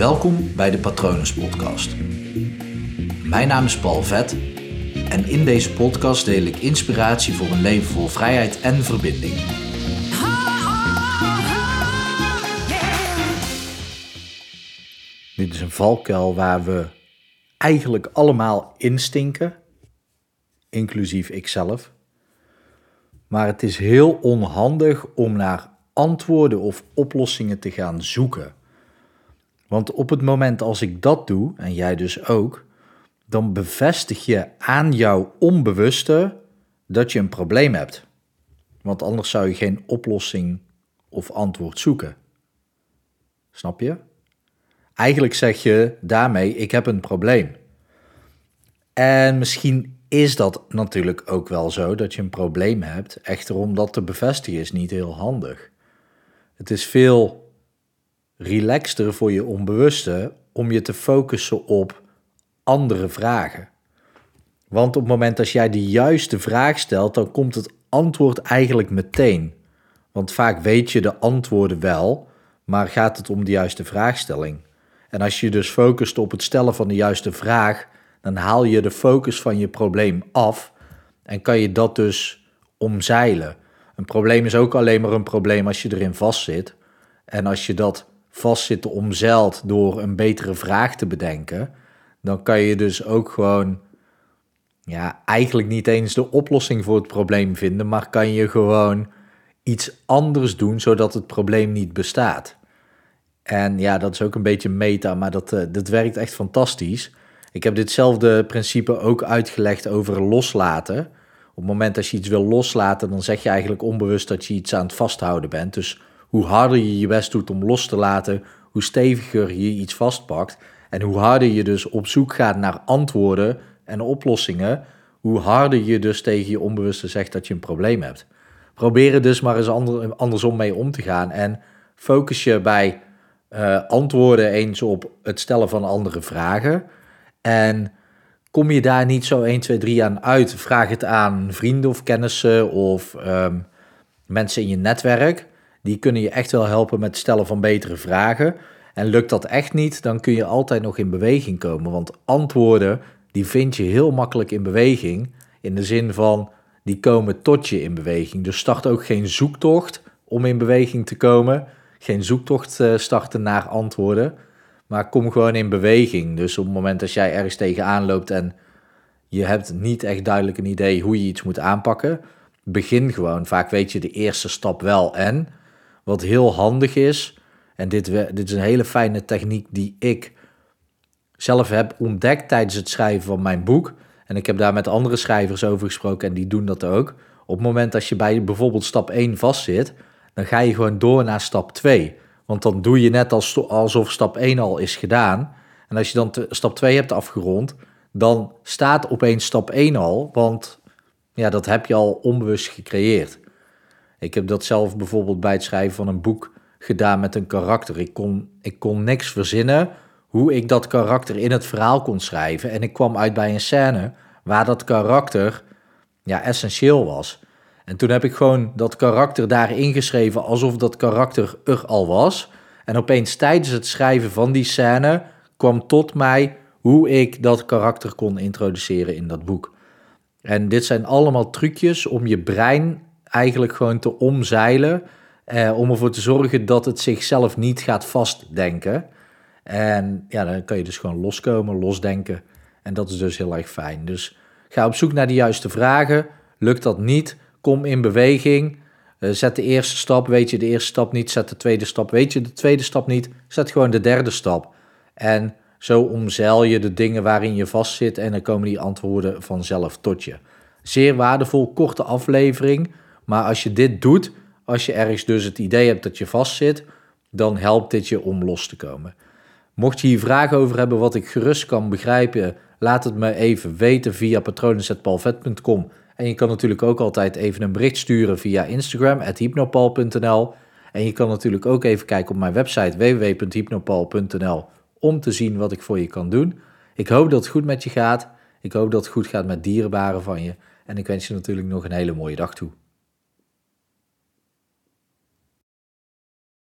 Welkom bij de Patronus Podcast. Mijn naam is Paul Vet en in deze podcast deel ik inspiratie voor een leven vol vrijheid en verbinding. Dit is een valkuil waar we eigenlijk allemaal instinken, inclusief ikzelf. Maar het is heel onhandig om naar antwoorden of oplossingen te gaan zoeken. Want op het moment als ik dat doe, en jij dus ook, dan bevestig je aan jouw onbewuste dat je een probleem hebt. Want anders zou je geen oplossing of antwoord zoeken. Snap je? Eigenlijk zeg je daarmee: ik heb een probleem. En misschien is dat natuurlijk ook wel zo dat je een probleem hebt. Echter, om dat te bevestigen is niet heel handig. Het is veel relaxter voor je onbewuste om je te focussen op andere vragen. Want op het moment dat jij de juiste vraag stelt, dan komt het antwoord eigenlijk meteen. Want vaak weet je de antwoorden wel, maar gaat het om de juiste vraagstelling. En als je dus focust op het stellen van de juiste vraag, dan haal je de focus van je probleem af en kan je dat dus omzeilen. Een probleem is ook alleen maar een probleem als je erin vastzit. En als je dat vastzitten omzeilt door een betere vraag te bedenken, dan kan je dus ook gewoon, ja, eigenlijk niet eens de oplossing voor het probleem vinden, maar kan je gewoon iets anders doen zodat het probleem niet bestaat. En ja, dat is ook een beetje meta, maar dat, uh, dat werkt echt fantastisch. Ik heb ditzelfde principe ook uitgelegd over loslaten. Op het moment dat je iets wil loslaten, dan zeg je eigenlijk onbewust dat je iets aan het vasthouden bent. Dus hoe harder je je best doet om los te laten, hoe steviger je iets vastpakt. En hoe harder je dus op zoek gaat naar antwoorden en oplossingen, hoe harder je dus tegen je onbewuste zegt dat je een probleem hebt. Probeer er dus maar eens andersom mee om te gaan en focus je bij uh, antwoorden eens op het stellen van andere vragen. En kom je daar niet zo 1, 2, 3 aan uit, vraag het aan vrienden of kennissen of um, mensen in je netwerk. Die kunnen je echt wel helpen met het stellen van betere vragen. En lukt dat echt niet, dan kun je altijd nog in beweging komen. Want antwoorden, die vind je heel makkelijk in beweging. In de zin van, die komen tot je in beweging. Dus start ook geen zoektocht om in beweging te komen. Geen zoektocht eh, starten naar antwoorden. Maar kom gewoon in beweging. Dus op het moment dat jij ergens tegenaan loopt en je hebt niet echt duidelijk een idee hoe je iets moet aanpakken, begin gewoon. Vaak weet je de eerste stap wel en. Wat heel handig is, en dit, dit is een hele fijne techniek die ik zelf heb ontdekt tijdens het schrijven van mijn boek. En ik heb daar met andere schrijvers over gesproken en die doen dat ook. Op het moment dat je bij bijvoorbeeld stap 1 vastzit, dan ga je gewoon door naar stap 2. Want dan doe je net alsof stap 1 al is gedaan. En als je dan stap 2 hebt afgerond, dan staat opeens stap 1 al, want ja, dat heb je al onbewust gecreëerd. Ik heb dat zelf bijvoorbeeld bij het schrijven van een boek gedaan met een karakter. Ik kon, ik kon niks verzinnen hoe ik dat karakter in het verhaal kon schrijven. En ik kwam uit bij een scène waar dat karakter ja, essentieel was. En toen heb ik gewoon dat karakter daar ingeschreven alsof dat karakter er al was. En opeens tijdens het schrijven van die scène kwam tot mij hoe ik dat karakter kon introduceren in dat boek. En dit zijn allemaal trucjes om je brein eigenlijk gewoon te omzeilen. Eh, om ervoor te zorgen dat het zichzelf niet gaat vastdenken. En ja, dan kan je dus gewoon loskomen, losdenken. En dat is dus heel erg fijn. Dus ga op zoek naar de juiste vragen. Lukt dat niet? Kom in beweging. Uh, zet de eerste stap, weet je de eerste stap niet. Zet de tweede stap, weet je de tweede stap niet. Zet gewoon de derde stap. En zo omzeil je de dingen waarin je vastzit en dan komen die antwoorden vanzelf tot je. Zeer waardevol, korte aflevering. Maar als je dit doet, als je ergens dus het idee hebt dat je vastzit, dan helpt dit je om los te komen. Mocht je hier vragen over hebben wat ik gerust kan begrijpen, laat het me even weten via patronen.palvet.com. En je kan natuurlijk ook altijd even een bericht sturen via Instagram, hypnopal.nl. En je kan natuurlijk ook even kijken op mijn website www.hypnopal.nl om te zien wat ik voor je kan doen. Ik hoop dat het goed met je gaat. Ik hoop dat het goed gaat met dierenbaren van je. En ik wens je natuurlijk nog een hele mooie dag toe.